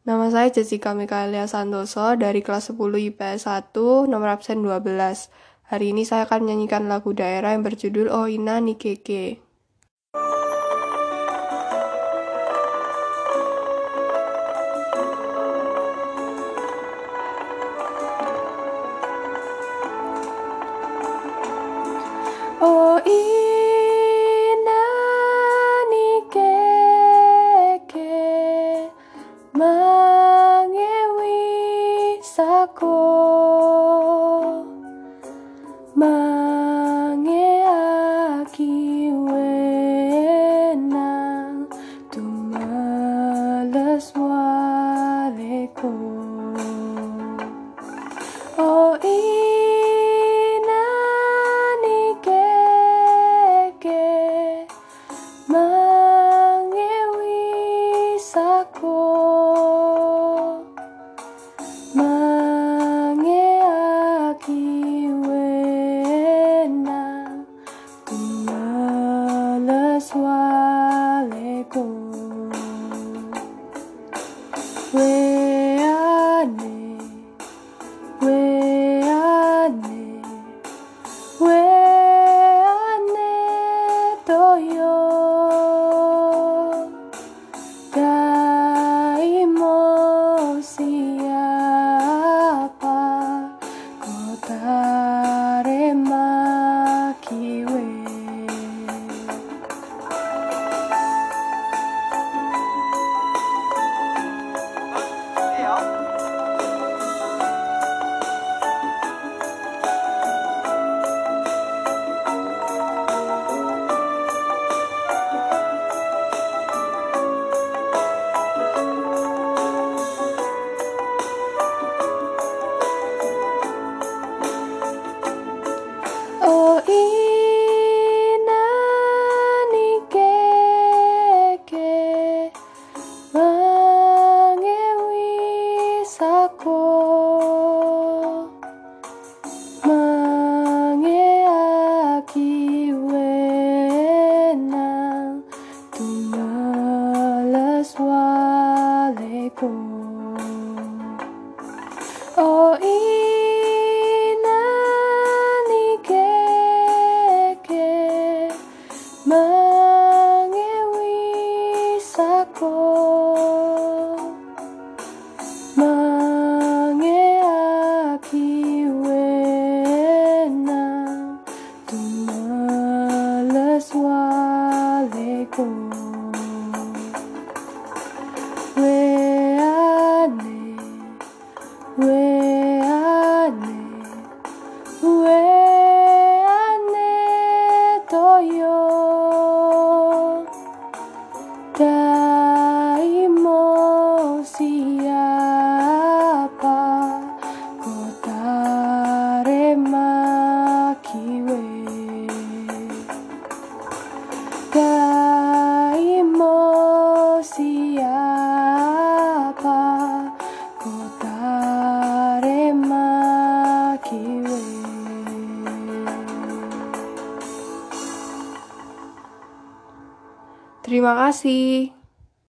Nama saya Jessica Mikaelia Santoso dari kelas 10 IPS 1, nomor absen 12. Hari ini saya akan menyanyikan lagu daerah yang berjudul Oh Ina Nikeke. 哦。Weane weane toyo Terima kasih.